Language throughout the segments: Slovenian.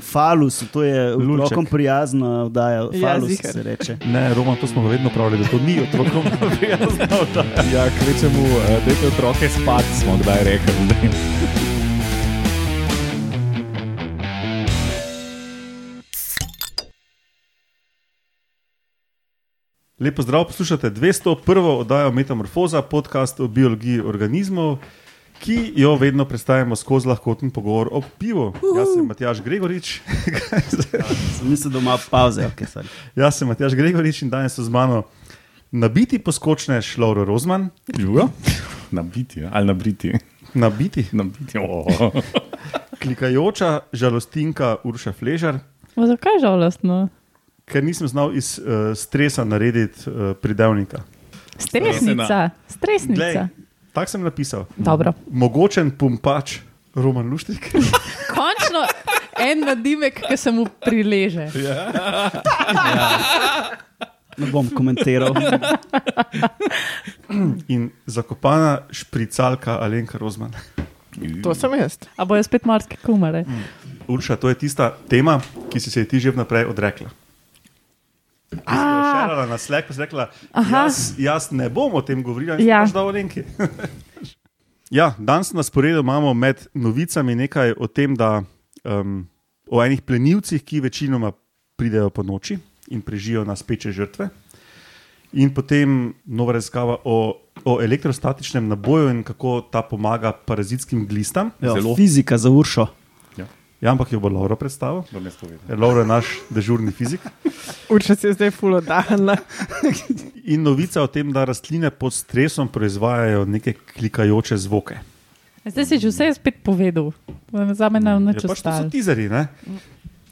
Falus, to je otrokom prijazna oddaja. Ja, Falus ziher. se reče. Ne, Roman, to smo vedno pravili, da to ni otrokom prijazno. Ja, kvečemu, uh, dajte otroke spati, smo kdaj rekli. Lepo zdrav, poslušate 201. oddajo Metamorfoza, podcast o biologiji organizmov, ki jo vedno predstavljamo skozi lahkoten pogovor o pivu. Jaz sem Matjaš Gregorič. Mislim, da ima pauze. Okay, sorry. Jaz sem Matjaš Gregorič in danes so z mano nabiti poskočnež Lauro Rozman, Ljubo? Nabiti, ja. ali nabriti. nabiti Nabiti. Oh. klikajoča žalostinka Urša Fležar, Ma zakaj žalostno? ker nisem znal iz uh, stresa narediti uh, pridevnika. Stresnica. Stresnica. Glej, Tako sem napisal. Dobro. Mogočen pumpač, Roman Luštik. Končno en nadimek, ki se mu prileže. Ne bom komentiral. in zakopana špricalka Alenka Rozman. To sem jaz. A bojo spet morske kumare. Urša, to je tista tema, ki si se je ti že vnaprej odrekla. A, Šerala na slek, pa si rekla, jaz, jaz ne bom o tem govorila, in Ja. ja. da o Alenki. ja, danes na sporedu imamo med novicami nekaj o tem, da um, o enih plenilcih, ki večinoma pridejo po noči in preživijo na speče žrtve. In potem nova raziskava o, o elektrostatičnem naboju in kako ta pomaga parazitskim glistam. Jo, Zelo. fizika za uršo. Ja, ampak jo bo Laura predstavil. Povedal. Ker Laura je naš dežurni fizik. Urša se je zdaj fulo dahna. In novica o tem, da rastline pod stresom proizvajajo neke klikajoče zvoke. zdaj si že vse spet povedal. Za me nam Ja, nič pač to so tizeri. Ne?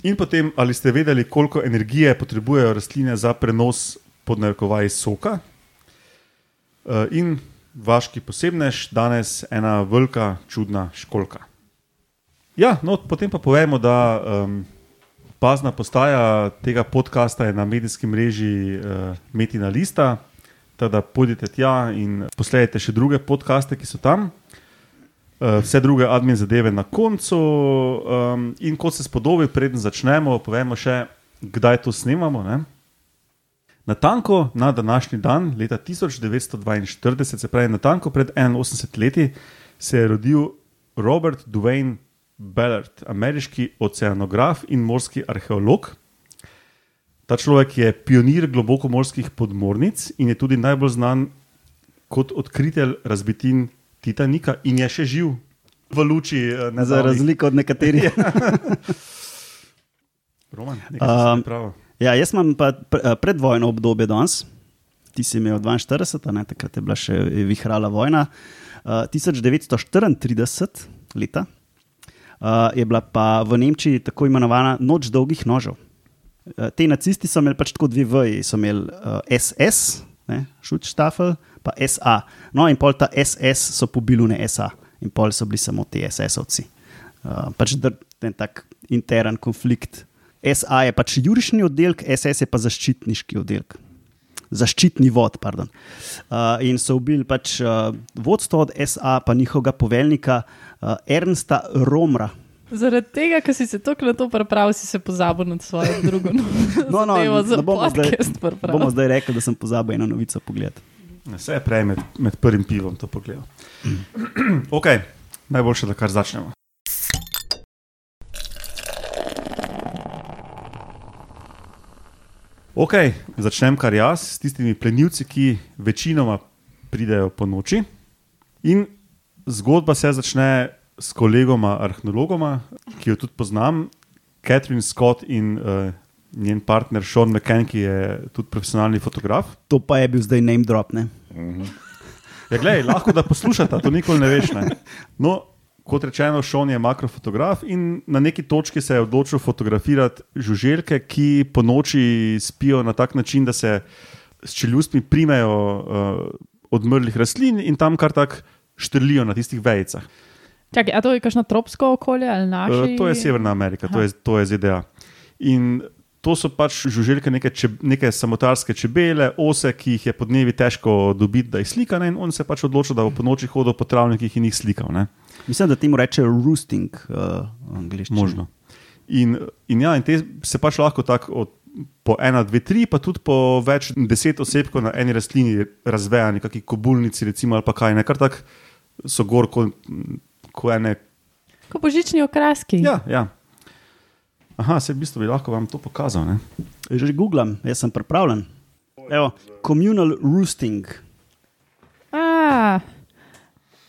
In potem, ali ste vedeli, koliko energije potrebujejo rastline za prenos podnarekovaj soka? Uh, in vaški posebnež, danes ena velika, čudna školka. Ja, no, potem pa povemo, da um, bazna postaja tega podcasta je na medijskem mreži uh, Metina Lista. Teda pojdite tja in posledajte še druge podcaste, ki so tam. Uh, vse druge admin zadeve na koncu. Um, in kot se spodobi, preden začnemo, povemo še, kdaj to snemamo. Ne? Na tanko na današnji dan, leta 1942, se pravi na tanko pred 81 leti, se je rodil Robert Dwayne Ballard, ameriški oceanograf in morski arheolog. Ta človek je pionir globokomorskih podmornic in je tudi najbolj znan kot odkritelj razbitin Titanika in je še živ v luči eh, Za nedavnih- razliko od nekaterih. Roman, nekaj pravi. Ja, jaz imam pa eh, predvojno obdobje danes. Ti si imel 42, ne, takrat je bila še vihrala vojna. Uh, 1934 leta uh, je bila pa v Nemčiji tako imenovana Noč dolgih nožev. Uh, te nacisti so imeli pač tako dve vrji, so imeli uh, SS, Šutštafel, pa SA. No, in pol ta SS so pobili ne SA, in pol so bili samo ti SS-ovci. Uh, pač dr, en tak intern konflikt. SA je pač jurišni oddelek, SS je pa zaščitniški oddelek. Zaščitni vod, pardon. Uh, in so ubili pač uh, vodstvo od SA, pa njihovega poveljnika uh, Ernsta Romra. Zaradi tega, ker si se tako na to pripravil, si se pozabil na svojo drugo No, no, zadevo za ne bomo zdaj- Bomo zdaj rekli, da sem pozabil eno novico pogledati. Vse je prej med, med prvim pivom to pogledal. ok, najboljše, da kar začnemo. Ok, začnem kar jaz s tistimi plenilci, ki večinoma pridejo po noči. In zgodba se začne s kolegoma arheologoma, ki jo tudi poznam, Catherine Scott in uh, njen partner Sean McCann, ki je tudi profesionalni fotograf. To pa je bil zdaj name drop. Ne? Ja, glej, lahko da poslušate, to nikoli ne veš. Ne? No, kot rečeno, Šon je makrofotograf in na neki točki se je odločil fotografirati žuželke, ki po noči spijo na tak način, da se s čeljustmi primejo uh, odmrlih rastlin in tam kar tako štrlijo na tistih vejicah. Čakaj, a to je kakšno tropsko okolje ali naše? Uh, to je Severna Amerika, to je, to je ZDA. In to so pač žuželke, neke, čeb, neke samotarske čebele, ose, ki jih je po dnevi težko dobiti, da jih slika. Ne? In on se je pač odločil, da bo po noči hodil po travnikih in jih slikal. Ne? Mislim, da temu reče roosting uh, v angliščini. Možno. In, in, ja, in te se pač lahko tako od, po ena, dve, tri, pa tudi po več deset osebkov na eni rastlini razvejani, kakšni kobulnici, recimo, ali pa kaj, ne kar tako so gor kot ko ene. Ko božični okraski. Ja, ja. Aha, se v bistvu bi lahko vam to pokazal. Ne? Že googlam, jaz sem pripravljen. Evo, communal roosting. A,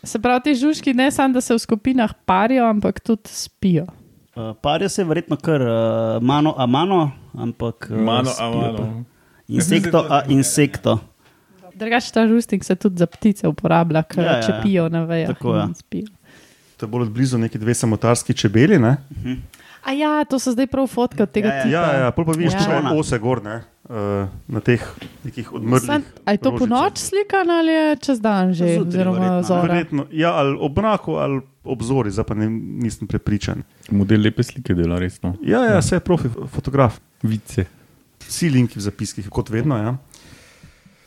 se pravi, ti žužki ne samo, da se v skupinah parijo, ampak tudi spijo. Uh, Parijo se verjetno kar uh, mano a mano, ampak. Uh, Mano, a mano. Insekto a insekto. Drugač ta žustik se tudi za ptice uporablja, ker Ja, ja, ja, ja. čepijo na vejah. Tako, ja. in spijo. To je bolj od blizu neki dve samotarski čebeli. Ne? A ja, to so zdaj prav fotke od tega Ja, ja. tipa. Ja, ja, pa vidiš Ja. še ose gor, ne? Uh, na teh nekih odmrlih. A je to po noč slikano ali je čez dan že, Zjutraj oziroma verjetno, ja, ali ob mraku, ali ob zori, zdaj pa ne, nisem prepričan. Model lepe slike dela, resno. Ja, ja, vse je profi fotograf. Vice. Vsi linki v zapiskih, kot vedno. Ja.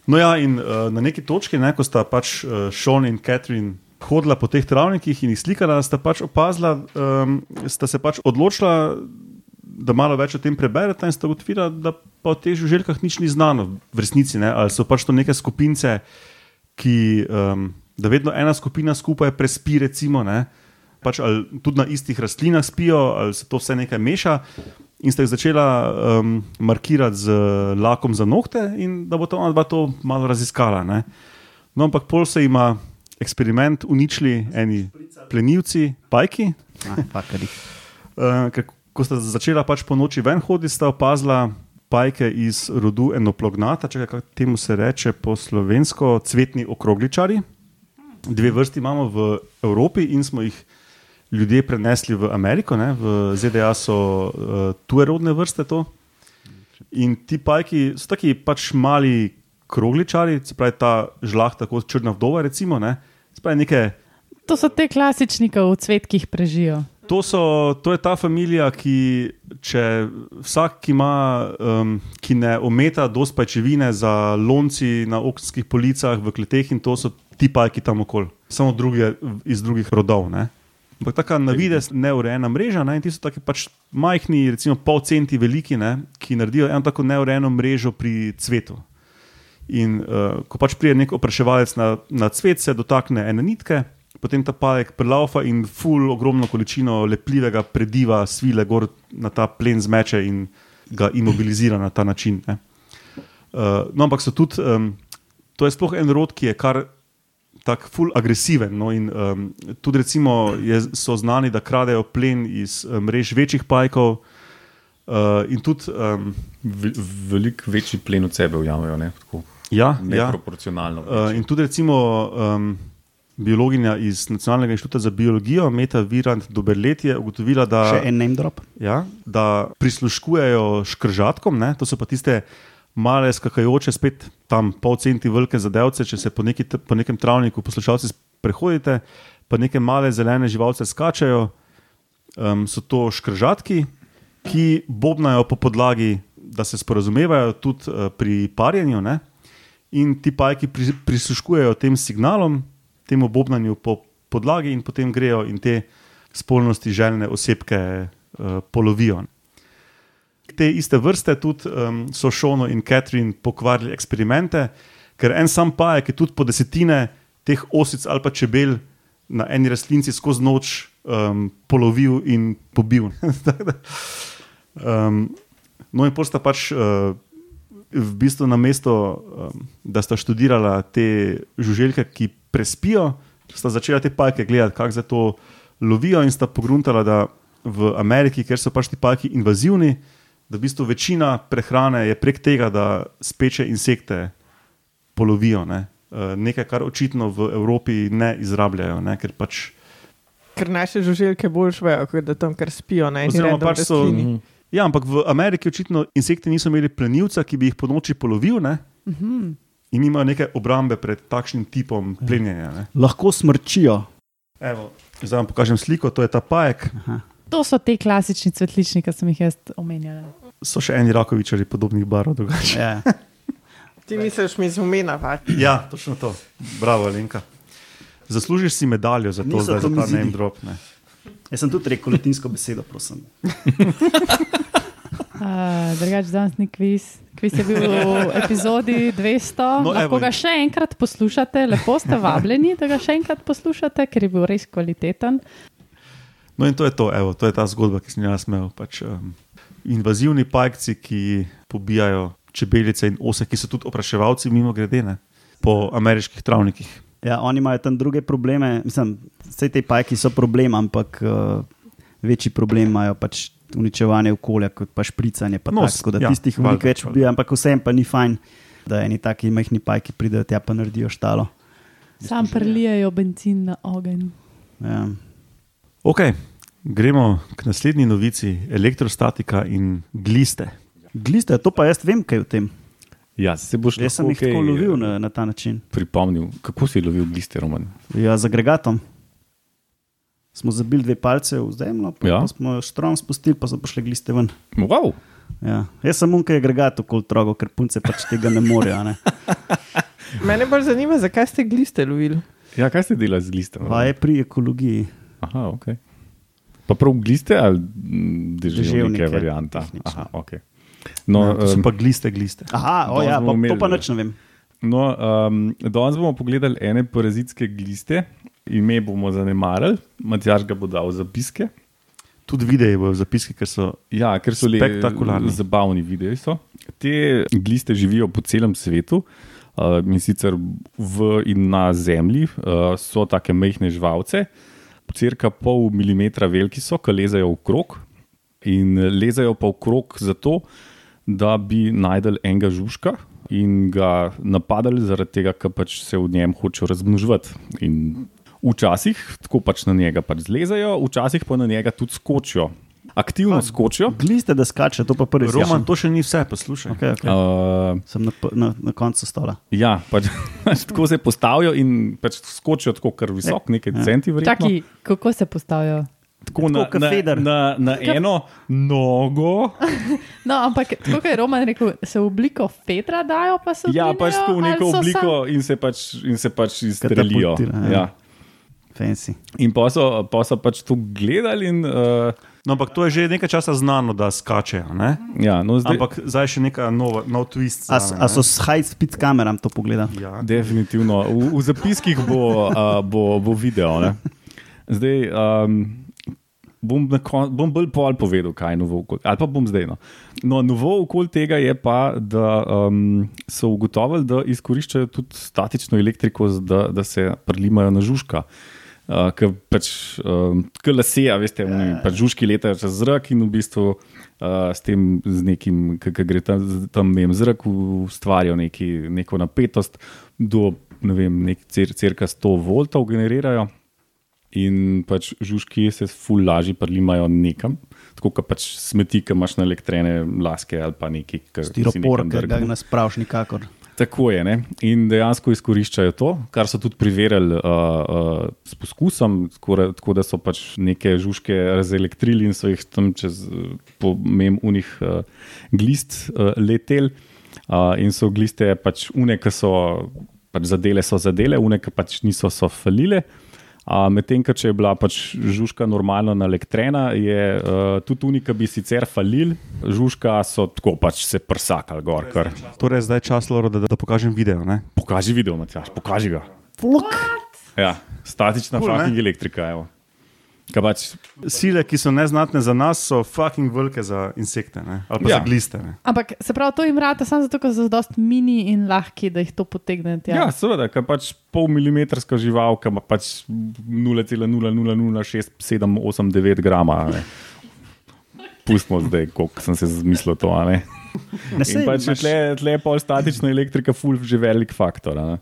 No, ja, in uh, na neki točki, ne, ko sta pač uh, Sean in Catherine hodila po teh travnikih in jih slikala, sta pač opazila, um, sta se pač odločila, da malo več o tem prebereta in sta ugotovila, da pa o teh žuželkah nič ni znano v resnici. Ne, ali so pač to neke skupince, ki, um, da vedno ena skupina skupaj prespi, recimo, ne, pač tudi na istih rastlinah spijo, ali se to vse nekaj meša. In sta jih začela um, markirati z lakom za nohte, in da bo ta ona dva to malo raziskala. Ne. No, ampak pol se ima eksperiment uničili eni plenilci, pajki. Ah. Uh, ko sta začela pač po noči ven hoditi, sta opazila pajke iz rodu enoplognata, če kako temu se reče po slovensko, cvetni okrogličari. Dve vrsti imamo v Evropi in smo jih ljudje prenesli v Ameriko, ne? v ZDA so uh, tujerodne vrste to. In ti pajki so taki pač mali krogličari, se pravi ta žlahta, kot črna vdova, recimo. Ne? Pravi neke To so te klasični, ki v cvetkih prežijo. To, so, to je ta familija, ki če vsak, ki, ima, um, ki ne ometa dosti pajčevine za lonci na okenskih policah, v kleteh in to so ti pajki tam okoli, samo druge, iz drugih rodov. Ne? Ampak taka na vides neurejena mreža ne? in ti so taki pač majhni, recimo pol centi veliki, ne? ki naredijo eno tako neurejeno mrežo pri cvetu. In uh, ko pač pride nek opraševalec na, na cvet, se dotakne ene nitke, potem ta pajek prelaufa in ful ogromno količino lepljivega prediva svile gor na ta plen zmeče in ga imobilizira na ta način. Uh, no, ampak so tudi, um, to je sploh en rod, ki je kar tako ful agresiven. No, in um, tudi recimo je, so znani, da kradejo plen iz mrež večjih pajkov. Uh, in tudi, um, Ve- Veliko večji plen od sebe ujamajo, ja, ja, neproporcionalno. Uh, in tudi, recimo, um, biologinja iz Nacionalnega inštituta za biologijo, Meta Virant Doberlet, je ugotovila, da, Še en name drop. ja, da prisluškujejo škržatkom, ne? to so pa tiste male skakajoče, spet tam pol centi velike zadevce. Če se po, neki, po nekem travniku poslušalci prehodite, pa neke male zelene živalce skačajo, um, so to škržatki, ki bobnajo po podlagi, da se sporazumevajo tudi uh, pri parjenju. Ne? In ti pajki pri, prisluškujejo tem signalom, temu bobnanju po podlagi, in potem grejo in te spolnosti željne osebke uh, polovijo. Te iste vrste tudi um, so Šono in Catherine pokvarili eksperimente, ker en sam pajek je tudi po desetine teh osic ali pa čebel na eni rastlinci skozi noč um, polovil in pobil. Um, no, in posta pač uh, v bistvu na mesto, um, da sta študirala te žuželke, ki prespijo, sta začela te pajke gledati, kako za to lovijo, in sta pogruntala, da v Ameriki, ker so pač ti pajki invazivni, da v bistvu večina prehrane je prek tega, da speče insekte polovijo. Ne? Uh, nekaj, kar očitno v Evropi ne izrabljajo, ne? ker pač Ker naše žuželke bolj švejo, kot da tam kar spijo na eni Oziroma pač so- rastlini. Ja, ampak v Ameriki očitno insekti niso imeli plenilca, ki bi jih po noči polovil ne? in imajo neke obrambe pred takšnim tipom plenjenja. Ne? Lahko smrčijo. Evo, zdaj vam pokažem sliko, to je ta pajek. To so te klasični cvetlični, ki sem jih jaz omenjala. So še eni rakovičari podobnih barov. drugače. Ja. Ti misliš mi z umena, pač. Ja, točno to. Bravo, Lenka. Zaslužiš si medaljo za to, Niso da je to za ta name drop. Ne. Jaz sem tudi rekel latinsko besedo, prosim. Uh, Drugač, danes ni kviz. Kviz je bil v epizodi 200. No, Lahko evo. ga še enkrat poslušate, lepo ste vabljeni, da ga še enkrat poslušate, ker je bil res kvaliteten. No, in to je to, evo, to je ta zgodba, ki sem jo imel. Pač, um, invazivni pajci, ki pobijajo čebelice in ose, ki so tudi opraševalci, mimo grede, ne, po ameriških travnikih. Ja, oni imajo tam druge probleme, mislim, vse te pajki so problem, ampak uh, večji problem imajo pač uničevanje okolja, kot pa špricanje. Pa No, tak, tako da ja, tistih veliko več ubija, ampak vsem pa ni fajn, da eni taki majhni pajki pridejo tja pa naredijo štalo. Sam prelijajo benzin na ogenj. Ja. Ok, gremo k naslednji novici: elektrostatika in gliste. Gliste, to pa jaz vem, kaj je v tem. Ja, se boš Jaz sem jih tako kaj, lovil eh, na, na ta način. Pripomnil, kako si lovil gliste, Roman? Ja, z agregatom. Smo zabili dve palce v zemljo, pa, Ja. pa smo štrom spustili, pa so pošle gliste ven. Wow. Ja. Jaz sem unkaj agregat okoli trogo, ker punce pač tega ne morejo. a Ne? Mene bolj zanima, zakaj ste gliste lovili. Ja, kaj ste delali z glistami? Pa je pri ekologiji. Aha, ok. Pa prav gliste ali mm, deževnike, Deževnike, varianta? Aha, ok. No, No, to so um, pa gliste, gliste. Aha, o, Danes ja, pa, imeli, to pa ne. nič ne vem. no um, danes bomo pogledali ene parazitske gliste, ime bomo zanemarili, Matjaž ga bo dal zapiske. Tudi videi bojo zapiski, ker so Ja, ker so le Spektakularni. zabavni videi. So. Te gliste živijo po celem svetu. Uh, in sicer v in na zemlji uh, so tako majhne živalce, cirka pol milimetra veliki so, ki lezajo v krog. In lezajo pa v krog zato, da bi najdel enega žužka in ga napadali, zaradi tega, ker pač se v njem hočejo razmnoževati. In včasih tako pač na njega pač zlezajo, včasih pa na njega tudi skočijo. Aktivno skočijo. Gliste, da skače, to pa prvi Roman, to še ni vse, poslušaj. Okay, okay. Uh, Sem na, na, na koncu stola. ja, pač, pač tako se postavijo in pač skočijo tako kar visok, nekaj Ja. centi verjetno. Čakaj, kako se postavijo? Tako na, tako na, feder. na, na eno nogo. No, ampak tako je Roman rekel, se v obliko Fedra dajo, pa se Ja, pač v neko obliko in se pač, in se pač izstrelijo. Ja. Ja. Fancy. In pa so, pa so pač to gledali. In, uh, No, ampak to je že nekaj časa znano, da skačejo. Ne? ja, no, zdaj, Ampak zdaj še neka nova, nov twist. A, zame, s- a so s high-speed kameram to pogledali? Ja. Definitivno. V, v zapiskih bo, uh, bo, bo video. Ne? Zdaj, um, bom, kon, bom bolj pol povedal, kaj je novo okoli. Ali pa bom zdaj. No, no novo okoli tega je pa, da um, so ugotovili, da izkoriščajo tudi statično elektriko, da, da se prilimajo na žužka. Uh, Ker pač, um, a veste, oni pač žužki letajo čez zrak in v bistvu uh, s tem, z nekim, ki gre tam, tam vem, zrak, ustvarjajo neki, neko napetost, do ne vem, nek, cir, cirka 100 voltov generirajo. In pač žužki se ful lažje prilimajo nekam, tako kot pač smeti, ki imaš na elektrene laske ali pa neki, ki Stiropor, ker ga ne spravš nikakor. Tako je. Ne? In dejansko izkoriščajo to, kar so tudi preverjali uh, uh, s poskusom, tako, tako da so pač neke žužke razelektrili in so jih tam čez uh, pomem unih uh, glist uh, letel. Uh, in so gliste pač une, ki so pač zadele, so zadele, une, ki pač niso, so falile. Uh, Medtem, če je bila pač žužka normalno naelektrena, je uh, tudi unika bi sicer falil, žužka so tako pač se prsakali gor. Kar. Torej, zdaj je čas, Loro, da, da pokažem video. Ne? Pokaži video, Matjaš, pokaži ga. Ja, statična Cool, cool, ne? fucking elektrika. Evo. Kaj pač, Sile, ki so neznatne za nas, so fucking velike za insekte ne? ali pa ja. Za gliste. Ne? Ampak se pravi, to jim rata samo zato, ker so dost mini in lahki, da jih to potegne. ja. ja, seveda, ker pač pol milimetrska živalka ima pač 0,0006789 grama. Pustimo zdaj, koliko sem se zmislil to. a Ne? Ne pač imaš- tle, tle je pol statična elektrika, ful že velik faktor. a ne.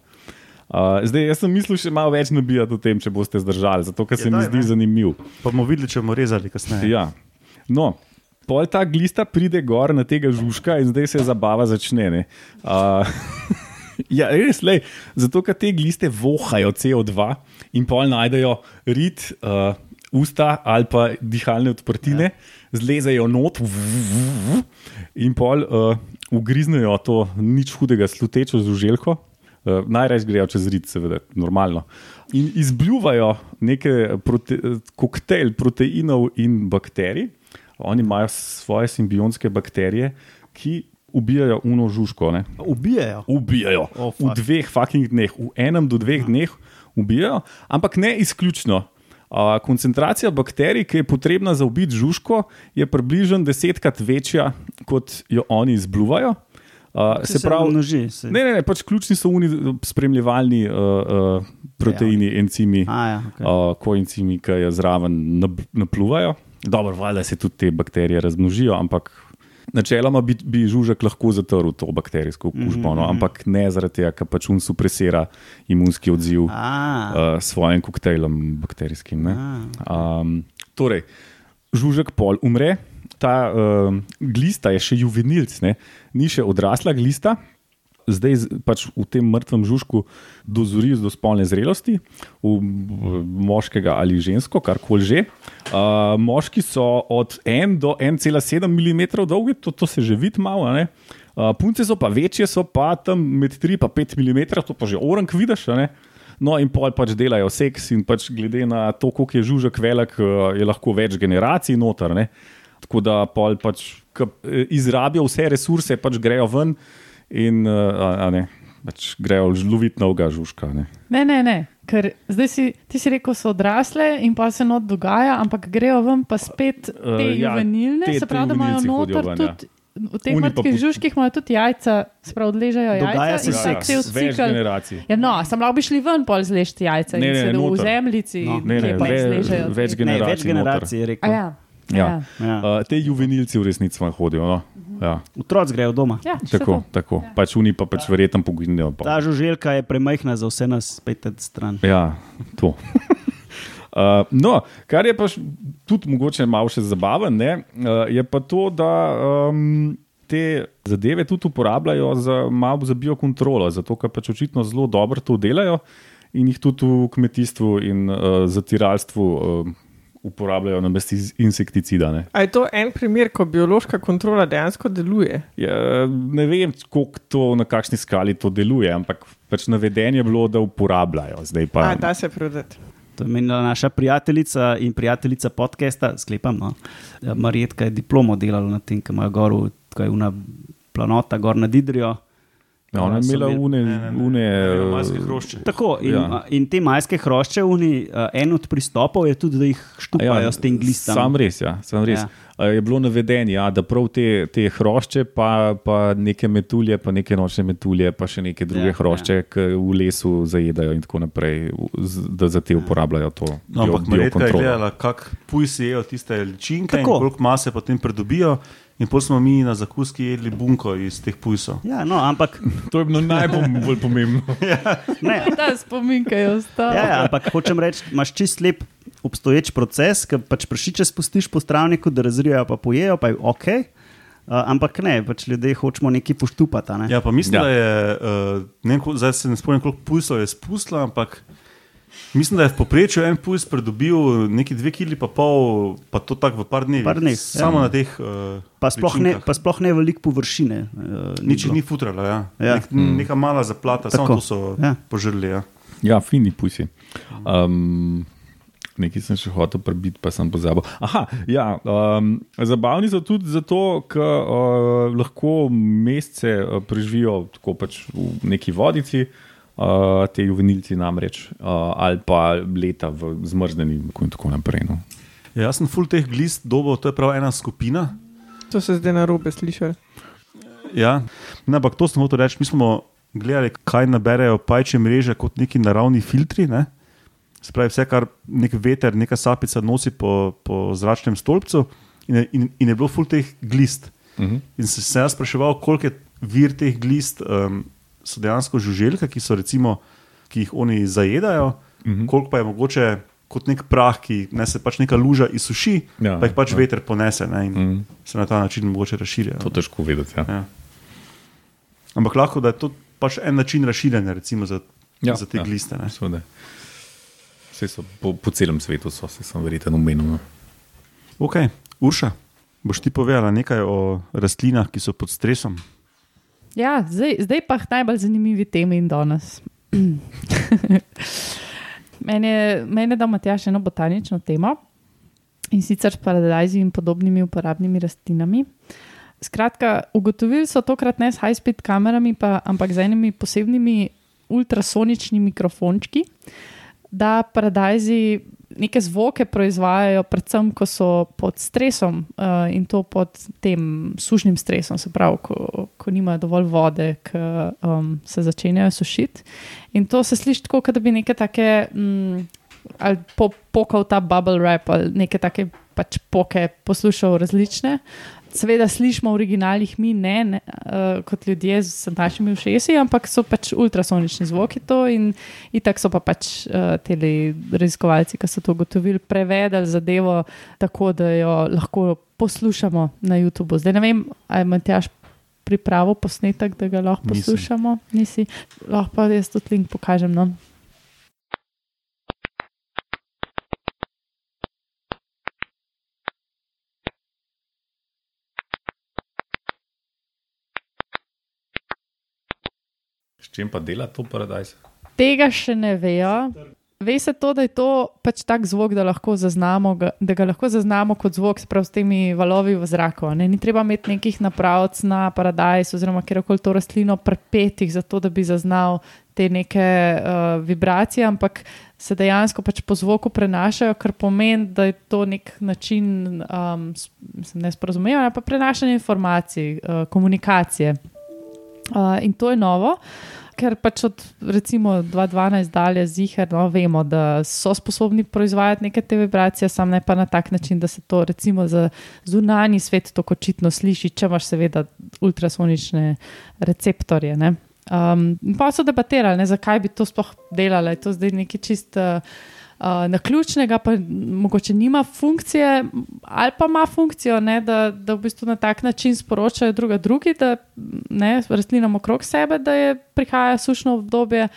Uh, zdaj, jaz sem mislil še malo več nabijati o tem, če boste zdržali, zato ker se mi zdi ne. zanimiv. Pa bomo videli, če bomo rezali kasneje. Ja. No, pol ta glista pride gor na tega žužka in zdaj se zabava začne. ne. Uh, ja, res, lej, zato ker te gliste vohajo CO2 in pol najdejo rit. Uh, Usta ali pa dihalne odprtine, ja. zlezajo not v- v- v- in pol uh, ugriznejo to nič hudega slutečo žuželko, Uh, Najraje grejo čez rit, seveda, normalno. In izbljuvajo neke prote, koktejl proteinov in bakterij. Oni imajo svoje simbionske bakterije, ki ubijajo uno žužko. Ne? Ubijajo. Ubijajo. Oh, v fuck. dveh fucking dneh, v enem do dveh dneh ubijajo, ampak ne izključno. Uh, koncentracija bakterij, ki je potrebna za ubiti žužko, je približno desetkrat večja, kot jo oni izbljuvajo. Uh, se pravi, množi. Se... ne, ne, ne, pač ključni so oni spremljevalni uh, uh, proteini, encimi, A, ja, okay. uh, koencimi, ki jo zraven napluvajo. Dobro, valjda se tudi te bakterije razmnožijo, ampak načeloma bi, bi žužek lahko zatrl to bakterijsko okužbo, no, ampak ne zaradi tega, ker pač un supresira imunski odziv A, uh, s svojim koktejlom bakterijskim. ne. Um, torej, žužek pol umre, ta um, glista je še juvenilc, ne? ni še odrasla glista. Zdaj pač v tem mrtvem žužku dozori do spolne zrelosti, v moškega ali žensko, karkoli že. Uh, moški so od 1 do 1,7 mm dolgi, to, to se že vidi malo. Uh, punce so pa večje, so pa tam med 3 in 5 mm, to pa že orang vidiš. ne. No, in pol pač delajo seks, in pač glede na to, koliko je žužek velik, je lahko več generacij noter. Ne? Tako da pol pač eh, izrabijo vse resurse, pač grejo ven in eh, a, a ne, pač grejo loviti novega žužka. Ne? Ne, ne, ne. Ker zdaj si ti si rekel, so odrasle in pa se not dogaja, ampak grejo ven pa spet te Eh, uh, ja, juvenilne, te- se te pravi, da imajo noter ven, ja. tudi. V teh mrtvih put- žužkih imajo tudi jajca, sprav odležejo jajca. Dogaja se in seks. pa cel več generacij. Ja, no, sem lahko bi šli ven, pol zlešti jajca Ne, in ne, se v zemljici, No. Ne, ne, izležejo. več te- ne, generacij. več generacij je A rekel. Ja. Ja. Ja. Uh, te juvenilci v resnici vam hodijo. No? Ja, Otroci grejo doma. Ja, tako, tako. Pač oni pa pač verjetno poginejo. pol. Ta žuželka je premajhna za vse nas, spet stran. Ja, to. Uh, no, kar je pa tudi mogoče malo še zabaven, ne, uh, je pa to, da um, te zadeve tudi uporabljajo za, malo za biokontrolo, zato ker pač očitno zelo dobro to delajo in jih tudi v kmetijstvu in uh, zatiralstvu uh, uporabljajo na mestu insekticida. Ne. A je to en primer, ko biološka kontrola dejansko deluje? Ja, ne vem, kako to, na kakšni skali to deluje, ampak pač navedeno je bilo, da uporabljajo. Zdaj pa A, da se prodati. To je menila naša prijateljica in prijateljica podcasta, sklepam. No. Marjetka je diplomo delala na tem, ki ima gor, ko je una planota, gor nad Idrijo. Ja, ona je imela une, Ne, ne, ne. une Imela majske hrošče. Tako, in, Ja. ja. in te majske hrošče, uni, uh, en od pristopov je tudi, da jih štupajo ja, s tem glistom. Sam res, ja, sam res. Ja. Ja. Je bilo navedeno, ja, da prav te, te hrošče, pa, pa neke metulje, pa neke nočne metulje, pa še neke druge Ja, ja, hrošče, ja. ki v lesu zajedajo in tako naprej, da za te uporabljajo to. No, ampak Marjetka je gledala, kako pujsi jejo tiste ličinke koliko mase potem pridobijo. In potem smo mi na zakuski jedli bunko iz teh pujsov. Ja, no, ampak, To je bilo najbolj pomembno. ne, Ta spomin, ki je ostal. ja, ja, ampak hočem reči, imaš čist lep obstoječ proces, ki pač prašiče spustiš po stravniku, da razrijajo, pa pojejo, pa je ok. Uh, ampak ne, pač ljudje hočemo nekaj poštupati. a Ne? Ja, pa mislim, Ja. ja. da je, uh, ne vem, zdaj se ne spomnim, koliko pujsov je spustila, ampak mislim, da je v povprečju en pujs pridobil neki dve kili, pa pol, pa to tako v par dneh. Par dneh, Samo ja. na teh. Uh, Pa sploh, ne, pa sploh ne veliko površine. Uh, Nič jih ni futralo, ja. Ja. ja. Nek, mm. Neka mala zaplata, samo Tako. to so Ja. ja. požrli. Ja. Ja, fini pusi. Um, nekaj sem še hotel prebiti, pa sem pozabil. Aha, ja, um, zabavni so tudi zato, ker uh, lahko mesece uh, preživijo tako pač v neki vodici, uh, te juvenilci namreč, uh, ali pa leta v zmrznjeni in tako naprej. No. Ja, jaz sem full teh glist dobo, to je prav ena skupina. To se zdaj na robe slišali. Ja, ne, ampak to sem hotel reči. Mi smo gledali, kaj naberejo pajče mreže kot neki naravni filtri. Ne? Se pravi, vse, kar nek veter, neka sapica nosi po, po zračnem stolpcu, in je, in, in je bilo full teh glist. Uh -huh. In sem se jaz spraševal, koliko je vir teh glist, um, so dejansko žuželke, ki, so recimo, ki jih oni zajedajo, uh -huh. koliko pa je mogoče kot nek prah, ki ne, se pač neka luža izsuši, Ja, pa jih pač ja. veter ponese ne, in mm. se na ta način mogoče razširijo. To težko vedeti. Ja. Ja. Ampak lahko da je to pač en način razširjanja, recimo za, Ja, za te ja. gliste. Vse so po, po celem svetu, so se sem verjetno umenil. No. Ok, Urša, boš ti povedala nekaj o rastlinah, ki so pod stresom? Ja, zdaj, zdaj pa najbolj zanimivi temi in danes. Mene je, mene da Matjaš eno botanično temo in sicer s paradajzi in podobnimi uporabnimi rastlinami. Skratka, ugotovili so tokrat ne s high-speed kamerami, pa, ampak z enimi posebnimi ultrasoničnimi mikrofončki, da paradajzi neke zvoke proizvajajo, predvsem, ko so pod stresom uh, in to pod tem sušnim stresom, se pravi, ko, ko nimajo dovolj vode, ki um, se začenjajo sušiti. In to se sliši tako, kot da bi neke take. Mm, Ali po, pokal ta bubble wrap, ali neke take pač poke poslušal različne. Seveda slišimo v originalih, mi ne, ne uh, kot ljudje z našimi ušesi, ampak so pač ultrasonični zvoki to in, in tako so pa pač uh, ti raziskovalci, ki so to ugotovili, prevedli zadevo tako, da jo lahko poslušamo na YouTubu. Zdaj ne vem, ali imaš pripravo posnetek, da ga lahko Nisem. poslušamo. Nisi, lahko pa jaz tudi link pokažem. No? S čim pa dela to paradajz? Tega še ne vejo. Ve se to, da je to pač tak zvok, da, lahko zaznamo, da ga lahko zaznamo kot zvok sprav s temi valovi v zraku. Ne? Ni treba imeti nekih napravc na paradajz oziroma kjerkoli to rastlino prepetih, zato da bi zaznal te neke uh, vibracije, ampak se dejansko pač po zvoku prenašajo, kar pomeni, da je to nek način um, mislim, ne sporozumevanja, pa prenašanja informacij, uh, komunikacije. Uh, in to je novo, ker pač od recimo 2012 dalje zihar no, vemo, da so sposobni proizvajati neke te vibracije, sam ne pa na tak način, da se to recimo za zunanji svet tako očitno sliši, če imaš seveda ultrasonične receptorje. Ne. Um, pa so debatirali, ne, zakaj bi to sploh delali. Je to zdaj nekaj čist uh, uh, naključnega, pa mogoče nima funkcije, ali pa ima funkcijo, ne, da, da v bistvu na tak način sporočajo druga drugi, da ne, rastlinam okrog sebe, da je prihaja sušno obdobje.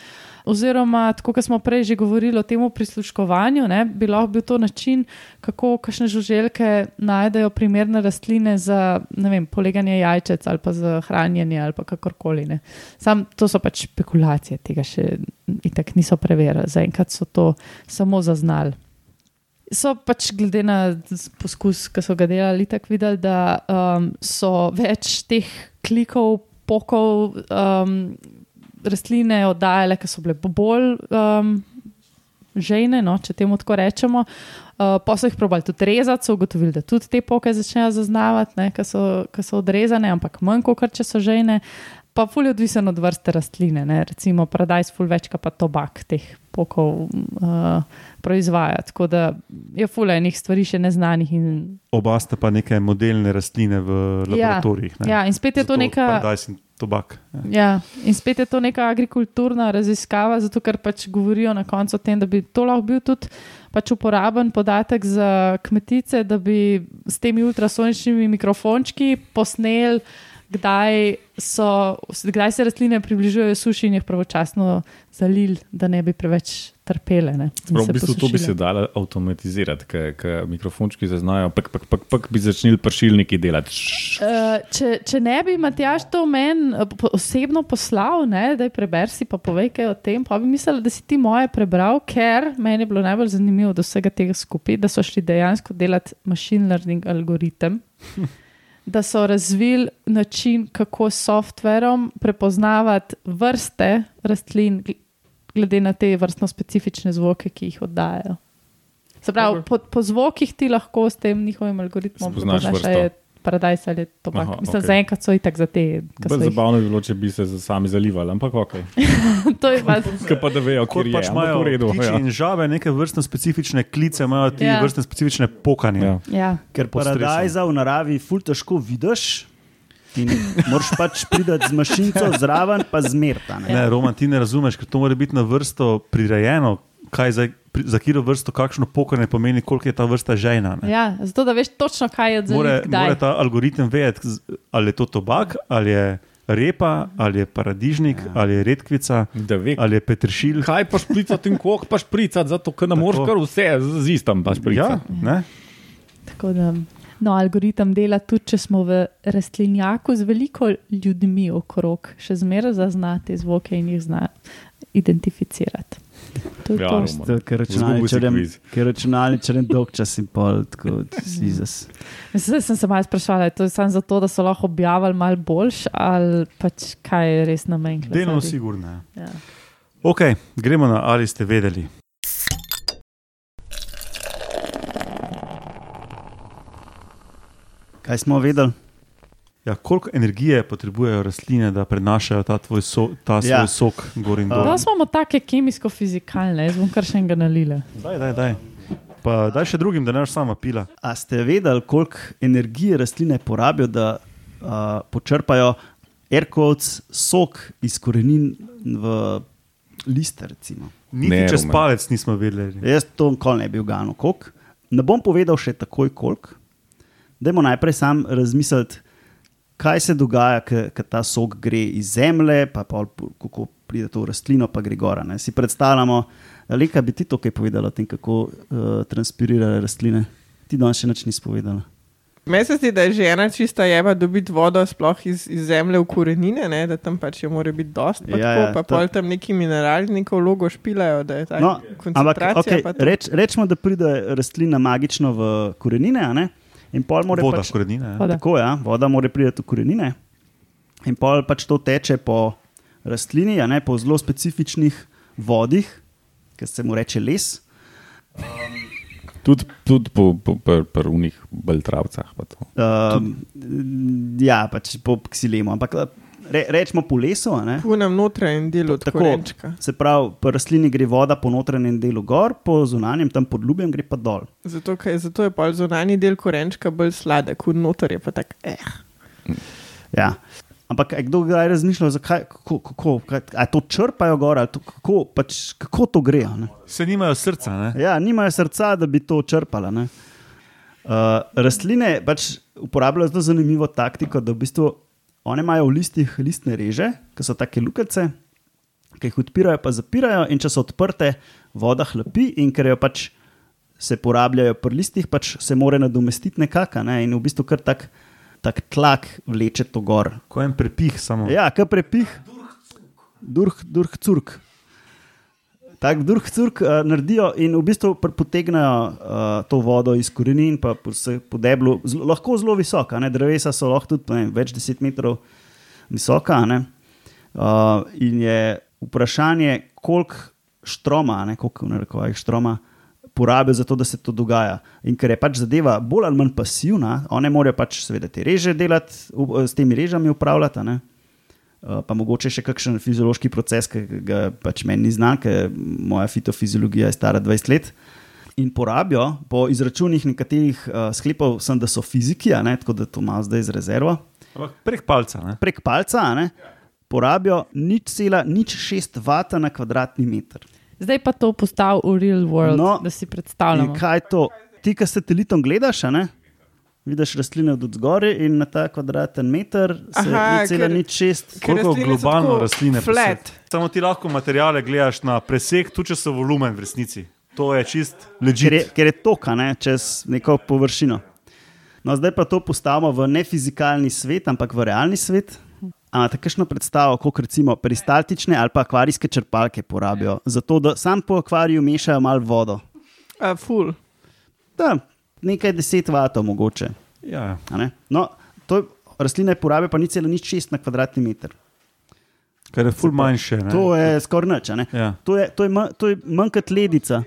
Oziroma, tako kot smo prej že govorili o tem prisluškovanju, ne, bi lahko bil to način, kako kakšne žuželke najdejo primerne rastline za vem, poleganje jajčec ali pa za hranjenje ali pa kakorkoli. Ne. Sam to so pač špekulacije, tega še itak niso preverili, zaenkrat so to samo zaznali. So pač glede na poskus, ki so ga delali, tako videli, da um, so več teh klikov, pokov um, rastline oddajale, ki so bile bolj um, žejne, no, če temu tako rečemo. Uh, pa so jih probali tudi rezati, so ugotovili, da tudi te poke začnejo zaznavati, ki so, ki so odrezane, ampak manj kot če so žejne. Pa ful je odvisen od vrste rastline, ne. recimo paradajz, ful večka pa tobak teh pokov uh, proizvaja. Tako da je ful enih stvari še neznanih. In, Oba sta pa neke modelne rastline v Ja, laboratorijih. ne. ja, in spet je to Zato neka. Paradajz in tobak. Ja. Ja, in spet je to neka agrikulturna raziskava, zato ker pač govorijo na koncu o tem, da bi to lahko bil tudi pač uporaben podatek za kmetice, da bi s temi ultrasoničnimi mikrofončki posneli, kdaj, so, kdaj se rastline približujejo suši in jih pravočasno zalili, da ne bi preveč trpele. Ne, Prav, v bistvu to bi posušile. se dalo avtomatizirati, ker mikrofončki zaznajo, pa pa pa bi začeli pršilniki delati. Uh, če, če ne bi Matjaš to meni eh, osebno poslal, ne, da je preber si pa povej kaj o tem, pa bi mislil, da si ti moje prebral, ker meni je bilo najbolj zanimivo od vsega tega skupaj, da so šli dejansko delati machine learning algoritem. Da so razvili način, kako s softverom prepoznavati vrste rastlin, glede na te vrstno specifične zvoke, ki jih oddajajo. Se pravi, po, po zvokih ti lahko s tem njihovim algoritmom Spoznaš ali je paradajz ali je tobak. Aha, Mislim, okay. zaenkrat so itak za te, jih. zabavno bi bilo, če bi se sami zalivali, ampak ok. to je pa, Kaj pa da vejo, Kot kjer je. pač ampak imajo v redu. Ja. in žabe neke vrstne specifične klice, imajo ti Ja. vrstne specifične pokanje. Ja. Ja. Ker paradajza v naravi ful težko vidiš. In moraš pač priti z mašinco zraven, pa zmerta. Ne? Ne, Roman, ti ne razumeš, ker to mora biti na vrsto prirejeno, kaj za, pri, za katero vrsto, kakšno pokanje pomeni, koliko je ta vrsta žejna. ne. ja, zato da veš točno, kaj je More, odzvati. mora ta algoritem vedeti, ali je to tobak, ali je repa, ali je paradižnik, ja. ali je redkvica, ali je petršilj. kaj pa špricati in koliko pa špricati, zato ker ne moreš kar vse z istem pa Ja, špricati. ne? Tako da, No, algoritem dela tudi, če smo v rastlinjaku z veliko ljudmi okrog, še zmeraj zazna te zvoke in jih zna identificirati. To je Ja, to. Roman. To, ker računalničarjem, ker računalničarjem dolg čas in pol, tako zvizas. Zdaj sem se malo sprašvala, je to je samo zato, da so lahko objavili malo boljš, ali pač kaj je res namen. Delno sigurno. Ja. Ok, gremo na ali ste vedeli. Kaj smo vedeli? Ja, koliko energije potrebujejo rastline, da prenašajo ta, tvoj so, ta svoj Ja. ja. sok gor in dol? Da smo take kemijsko-fizikalne, jaz bom kar še enega nalila. Daj, daj, daj. Pa daj še drugim, da ne boš sama pila. A ste vedeli, koliko energije rastline porabijo, da uh, počrpajo aircodes, sok iz korenin v liste? Recimo. Niti Ne, čez Roman. palec nismo vedeli. Jaz to nikoli ne bi uganil, koliko. Ne bom povedal še takoj, koliko. Dajmo najprej sam razmisliti, kaj se dogaja, ko ta sok gre iz zemlje, pa pol, kako pride to rastlino, pa gre gora. Ne. Si predstavljamo, Leka bi ti to kaj povedala o tem, kako uh, transpirirajo rastline. Ti danes še nič nisi povedala. Meni se zdi, da je že ena čista jeba dobiti vodo sploh iz, iz zemlje v korenine, ne? da tam pač je mora biti dost. Pa, Ja, ja, ja, tako, pa to- pol tam neki minerali neko vlogo špilajo, da je ta No, ampak koncentracija. okay, pa to. reč, rečemo, da pride rastlina magično v korenine, a ne? In pol mora Voda, pač, korenine. Ja. Voda. Tako je, ja, voda mora priti v korenine. In pol pač to teče po rastlini, a ne po zelo specifičnih vodih, ki se mu reče les. Tudi, tudi po, po pr, pr unih beltravcah. pa to. Um, ja, pač po ksilemu. Ampak re, rečemo po lesu. a ne. V nam notranjem delu od Tako, korenčka. se pravi, po rastlini gre voda po notranjem delu gor, po zunanjem, tam pod ljubjem gre pa dol. Zato, kaj, zato je pol zunanji del korenčka bolj sladek, v noter je pa tak. Eh. Ja. Ampak a je kdo kdaj razmišljal, zakaj, kako, kako, kaj, a to črpajo gor, to, kako, pač, kako to gre? a ne? Se nimajo srca, ne? Ja, nimajo srca, da bi to črpala. ne. Uh, rastline pač uporabljajo zelo zanimivo taktiko, da v bistvu one imajo v listih listne reže, ki so take lukice, ki jih odpirajo, pa zapirajo, in če so odprte, voda hlapi, in ker jo pač se porabljajo pri listih, pač se mora nadomestiti nekako, ne? in v bistvu kar tak, tak tlak vleče to gor. Ko en prepih samo. Ja, kar prepih. Durh, durh, curk. Tako durh, curk uh, naredijo in v bistvu potegnejo uh, to vodo iz korenin, pa po, po deblu, zelo, lahko zelo visoka. Ne? Drevesa so lahko tudi ne, vem, več deset metrov visoka. ne. Uh, in je vprašanje, koliko štroma, ne, koliko v narekovajih štroma. Porabijo za to, da se to dogaja. In ker je pač zadeva bolj ali manj pasivna, one morajo pač seveda te reže delati, s temi režami upravljati, ne. Uh, pa mogoče še kakšen fiziološki proces, ki ga pač meni ni znan, ker moja fitofiziologija je stara 20 let. In porabijo, po izračunih nekaterih uh, sklepov, sem, da so fiziki, a ne, tako da to imam zdaj z rezervo, Ampak prek palca. Ne? prek palca, a ne, porabijo nič cela, nič 6 vata na kvadratni meter. Zdaj pa to postavi v real world, No, da si In predstavljamo. kaj je to? Ti, ki s satelitom gledaš, a ne? Vidiš rastline od zgoraj in na ta kvadraten meter se Aha, ni cela ker- Koliko rastline so globalno rastline flat. Samo ti lahko materijale gledaš na preseg, tudi če so volumen v resnici. To je čist ker je, legit. ker je toka ne, čez neko površino. No, zdaj pa to postavimo v ne fizikalni svet, ampak v realni svet. A imate kakšno predstavo, kako recimo peristaltične ali pa akvarijske črpalke porabijo, zato da sam po akvariju mešajo malo vodo? A, ful. Da, nekaj deset vatov mogoče. Ja. a ne. No, to rastline porabijo pa ni celo nič šest na kvadratni meter. Kar je ful manjše. Ne? To je skoraj nič. a ne. Ja. To je, to je, manj- to je manj kot ledica.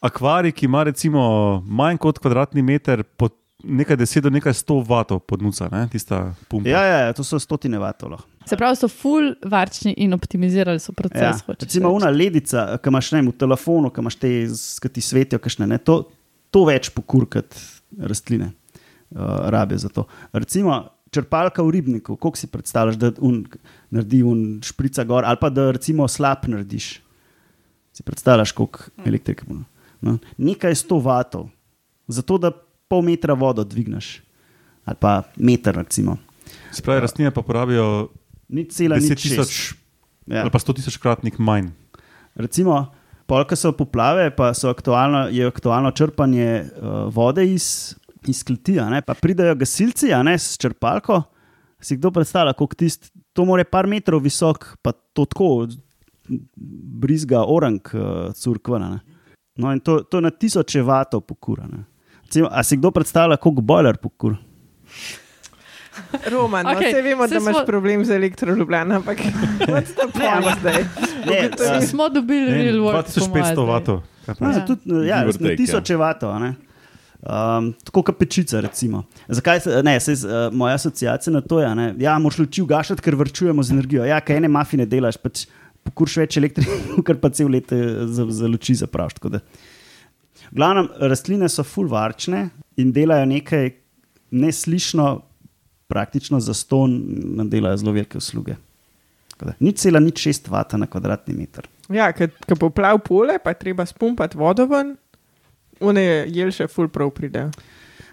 Akvarij, ki ima recimo manj kot kvadratni meter, pod nekaj deset do nekaj sto vatov podnuca, ne? tista pumpa. Ja, ja, ja, to so stotine vatov. lahko. Se pravi, so full varčni in optimizirali so Ja, proces. hočeš recimo, reči. una ledica, ki imaš ne, v telefonu, ki imaš te, ki ti svetijo, kakšne, ne, to, to več pokur kot rastline uh, rabijo za to. Recimo, črpalka v ribniku, koliko si predstavljaš, da un, naredi un šprica gor, ali pa da recimo slab narediš. Si predstavljaš, koliko elektrike bo. No, nekaj sto vatov, zato da pol metra vodo dvigneš, ali pa meter, recimo. Se pravi, rastline pa porabijo Ni cela, 10 nič šest. tisoč Ja. ali pa 100 tisoč kratnik manj. Recimo, polka so poplave, pa so aktualno, je aktualno črpanje uh, vode iz iz kleti, a ne, pa pridejo gasilci, a ne s črpalko. Si kdo predstavlja, kako tisti, to more par metrov visok, pa to tako brizga orang, uh, curkvana. Ne. No, in to, to je na tisoče vatov pokura. ne. Recimo, A si kdo predstavlja, koliko boiler pokur? Roman, okay, no, vse vemo, da imaš smo- problem z elektroljubljano, ampak what's the point zdaj? Ne, Ugotovi- a- Smo dobili Ne, real world. 2500 vatov. No, Ja. tudi, ja, na take, tisoče vatov. a ne. Um, tako kot pečica, recimo. Zakaj se, ne, se, uh, moja asociacija na to je, da ja, moraš luči ugašati, ker vrčujemo z energijo. Ja, kaj ene mafine delaš, pač pokurš več elektrike, ker pa cel let eh, za, za luči. V glavnem, rastline so fulvarčne in delajo nekaj neslišno, praktično za ston, nam delajo zelo velike usluge. Nič cela, nič šest vata na kvadratni meter. Ja, ko poplav pole, pa je treba spumpati vodo ven, one jelše ful prav pridejo.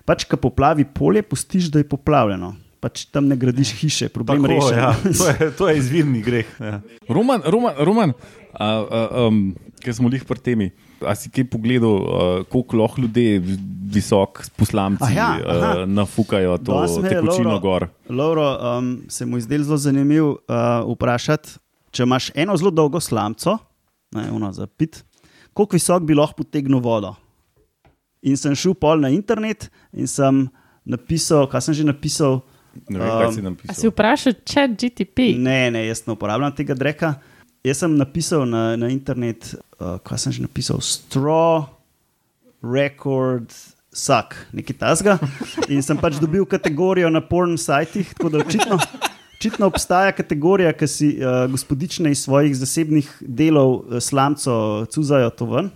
Pač, ko poplavi polje, pustiš, da je poplavljeno. Pač tam ne gradiš hiše, problem Tako, rešen. ja, to, je, to je izvirni greh. Ja. Roman, Roman, Roman a, a, um, ki smo jih pri temi. A si kaj pogledal, uh, koliko lahko ljudje visok s poslamci Ah, ja, aha. uh, nafukajo to Danes me je tekočino Lovro- gor? Lauro, um, se mu je zdelo zelo zanimivo uh, vprašati, če imaš eno zelo dolgo slamco, ne, ono za pit, koliko visok bi lahko potegnil vodo. In sem šel pol na internet in sem napisal, kaj sem že napisal. Ne vem, kaj Um, si A si napisal. vprašal, če GTP? Ne, ne, jaz ne uporabljam tega dreka. Jaz sem napisal na, na internet, uh, kaj sem že napisal, straw record. Sak, nekaj tasga. In sem pač dobil kategorijo na porn sajtih, tako da očitno, očitno obstaja kategorija, ki si uh, gospodične iz svojih zasebnih delov uh, slamco cuzajo to ven.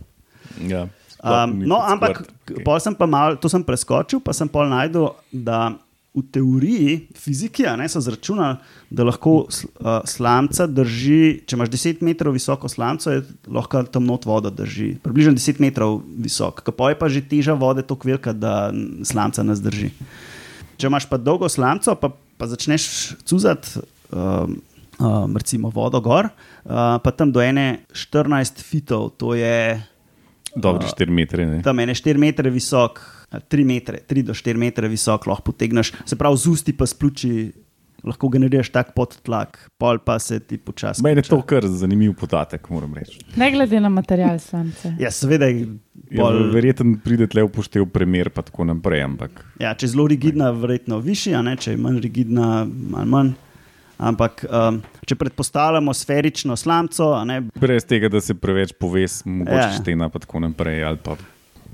Ja. Um, no, ampak Okay. pol sem pa mal, to sem preskočil, pa sem pol najdel, da v teoriji fiziki a ne, so zračunali, da lahko sl- uh, slamca drži, če imaš 10 metrov visoko slamco, je lahko tam not voda drži. Približno 10 metrov visok, kako je pa že teža vode tako velika, da slamca ne zdrži. Če imaš pa dolgo slamco, pa, pa začneš cuzati. Um, Um, recimo vodo gor, uh, pa tam do ene 14 fitov, to je Dobri 4 metre. Ne? tam ene 4 metre visok, 3, metre, 3 do 4 metre visok, lahko potegneš, se pravi, z usti pa spluči, lahko generiraš tak podtlak, pol pa se ti počasi. Meni je to kar zanimiv podatek, moram reči. Ne glede na material slamce. Ja, seveda je. Ja, Pol, verjetno pride tle upoštev primer, pa tako naprej. Ampak ja, če je zelo rigidna, verjetno višji, a ne, če je manj rigidna, malo manj. Ampak, um, če predpostavljamo sferično slamco, a ne, brez tega, da se preveč poves, mogoče Ja. ja. štena, pa tako naprej, ali pa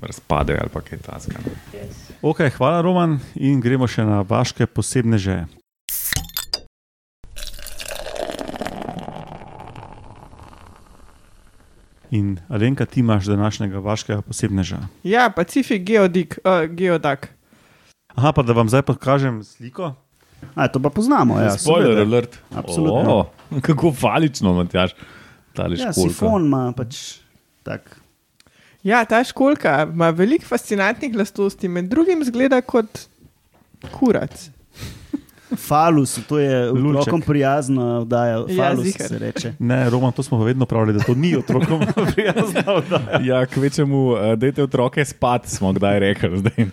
razpade, ali kaj tasga. Okay, hvala, Roman, in gremo še na vaše posebne že. In Alenka, ti imaš današnjega vaškega posebneža. Ja, Pacifik geodik, uh, geodak. Aha, pa da vam zdaj pokažem sliko. a, to pa poznamo. Ja, Spoiler seveda. alert. Absolutno. O, kako falično, Matjaš. Tale Ja, sifon ima pač tak. Ja, ta školka ima veliko fascinantnih lastnosti, med drugim zgleda kot kurac. Falus, to je otrokom prijazna oddaja. Ja, Falus ziher. se reče. Ne, Roman, to smo pa vedno pravili, da to ni otrokom prijazno. oddaja. Ja, kvečemu, uh, dajte otroke spat, smo kdaj rekli. Zdaj.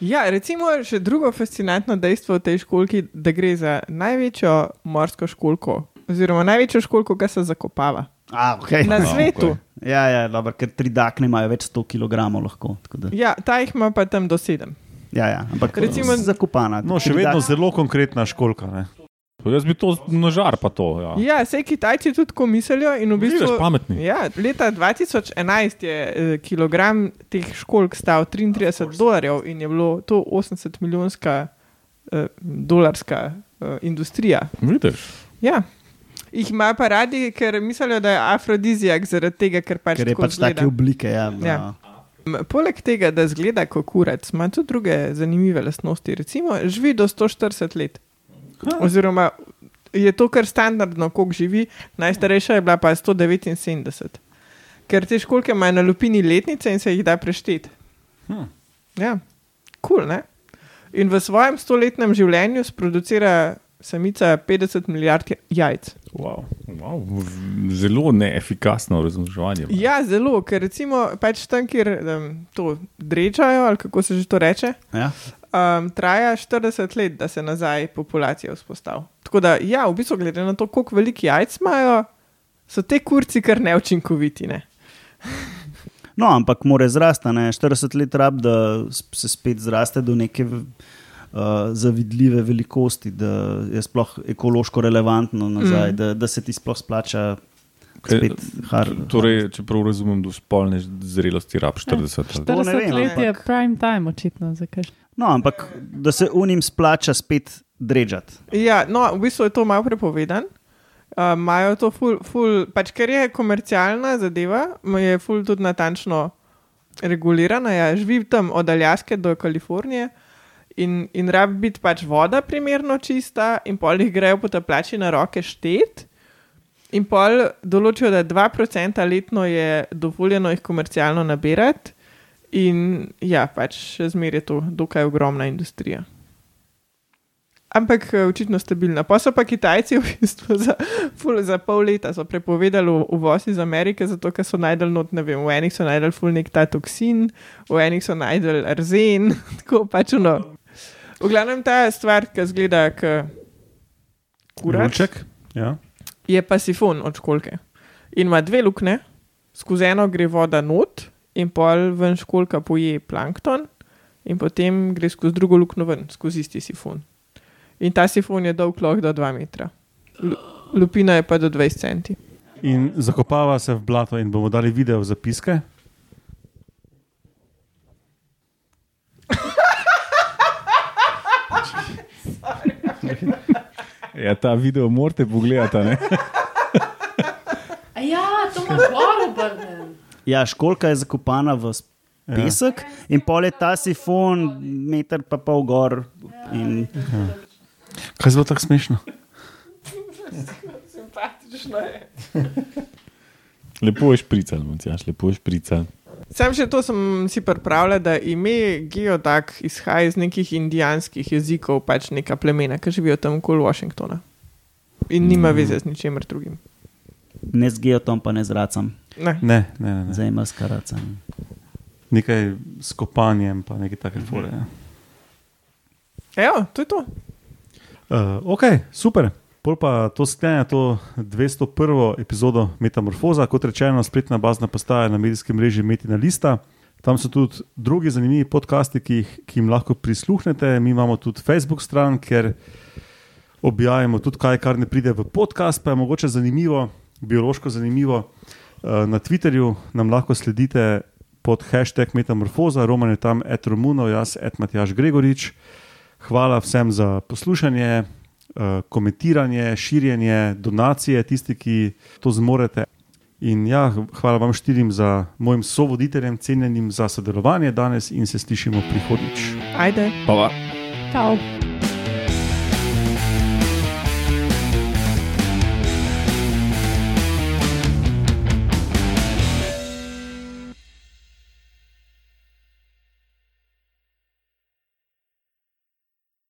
Ja, recimo še drugo fascinantno dejstvo v tej školki, da gre za največjo morsko školko, oziroma največjo školko, ki se zakopava A, okay. na No, svetu. okej. Ja, ja dobro, ker tri dakne imajo več 100 kg lahko. tako da- Ja, ta jih ima pa tam do sedem. Ja, ja, ampak Recimo- zakopana. No, še vedno dak- zelo konkretna školka. Ne? Jaz bi to na žar, pa to. Ja. Ja, sej Kitajci tudi tako mislijo. In v Vidiš, bistvu, pametni. ja, leta 2011 je eh, kilogram teh školk stal 33 dolarjev in je bilo to 80 milijonska eh, dolarska eh, industrija. Vidiš? Ja. Jih ima pa radi, ker mislijo, da je afrodizijak zaradi tega, ker pač Ker je pač take izgleda. oblike. Ja, Ja. ja. Poleg tega, da zgleda kot kurac, ima tudi druge zanimive lastnosti. Recimo, živi do 140 let. Oziroma, je to kar standardno, koliko živi, najstarejša je bila pa 179. Ker te školke imajo na lupini letnice in se jih da prešteti. Hm. Ja, kul, cool, ne? In v svojem stoletnem življenju sproducira samica 50 milijard jajc. Wow. Wow. Zelo neefikasno razumevanje. Ja, zelo, ker recimo pač tam, kjer um, to drečajo, ali kako se že to reče, Ja? um, traja 40 let, da se nazaj populacija vzpostavi. Tako da, ja, v bistvu, glede na to, koliko velik jajc imajo, so te kurci kar neučinkoviti. Ne? No, ampak mora zrasti, a ne 40 let rab, da se spet zraste do neke uh, zavidljive velikosti, da je sploh ekološko relevantno nazaj, Mm. da, da se ti sploh splača. Kaj- Spet, har, Torej, če prav razumem, do spolne zrelosti rab 40 let. To ne 40 vem, let je ampak- prime time, očitno. No, ampak da se unim splača spet drežati. Ja, no, v bistvu je to malo prepovedan. Uh, Imajo to ful, ful, pač ker je komercialna zadeva, je ful tudi natančno regulirana. Ja, živi tam od Aljaske do Kalifornije in, in rabi biti pač voda primerno čista, in pol jih grejo potapljači na roke štet. In pol določijo, da 2% letno je dovoljeno jih komercialno nabirati, in ja, pač še zmeraj je to dokaj ogromna industrija. Ampak eh, očitno stabilna. Pa so pa Kitajci v bistvu za, za pol leta prepovedali uvoz iz Amerike, zato ker so najdel not, ne vem, v enih so najdel ful nek ta toksin, v enih so najdel arzen, tako pač no. V glavnem ta stvar, ki zgleda, kot kurač, Rulček. Ja. je pa sifon od školke. In ima dve luknje, skozi eno gre voda not, in pol ven školka poje plankton, in potem gre skozi drugo luknjo ven, skozi isti sifon. In ta sifon je dolg lahko do 2 metra. Lu- Lupina je pa do 20 centi. In zakopava se v blato, in bomo dali video zapiske. Ja, ta video morate pogledati. Ja, to ima gor obrnen. Ja, školka je zakopana v s- pesek ja. in pol je ta sifon, meter pa pol gor. In, Kaj je zelo tako smešno? Simpatično je. Lepo je šprical, Matjaš, lepo je šprical. Sam še to sem si pripravljal, da ime Geodak izhaja iz nekih indijanskih jezikov, pač neka plemena, ki živijo tam okoli Washingtona. In nima veze z ničemer drugim. ne z geotom, pa ne z racem, Ne. Ne, ne, ne. ne. z emaskaracem. Nekaj s kopanjem, pa nekaj take fore. Ja. Evo, to je to. Uh, ok, super. Pol pa to sklene to 201. epizodo Metamorfoza, kot rečeno, spletna bazna postaja na medijskem mreži Metina Lista. Tam so tudi drugi zanimivi podcasti, ki, jih, ki jim lahko prisluhnete. Mi imamo tudi Facebook stran, kjer objavimo tudi kaj, kar ne pride v podcast, pa je mogoče zanimivo, biološko zanimivo. Uh, na Twitterju nam lahko sledite pod hashtag Metamorfoza, Roman je tam, et Romuno, jaz, et Matjaš Gregorič. Hvala vsem za poslušanje, eh, komentiranje, širjenje, donacije, tisti, ki to zmorete. In ja, hvala vam štirim za mojim sovoditeljem, cenjenim za sodelovanje danes in se slišimo prihodnjič. Ajde. Pa, pa. Čau.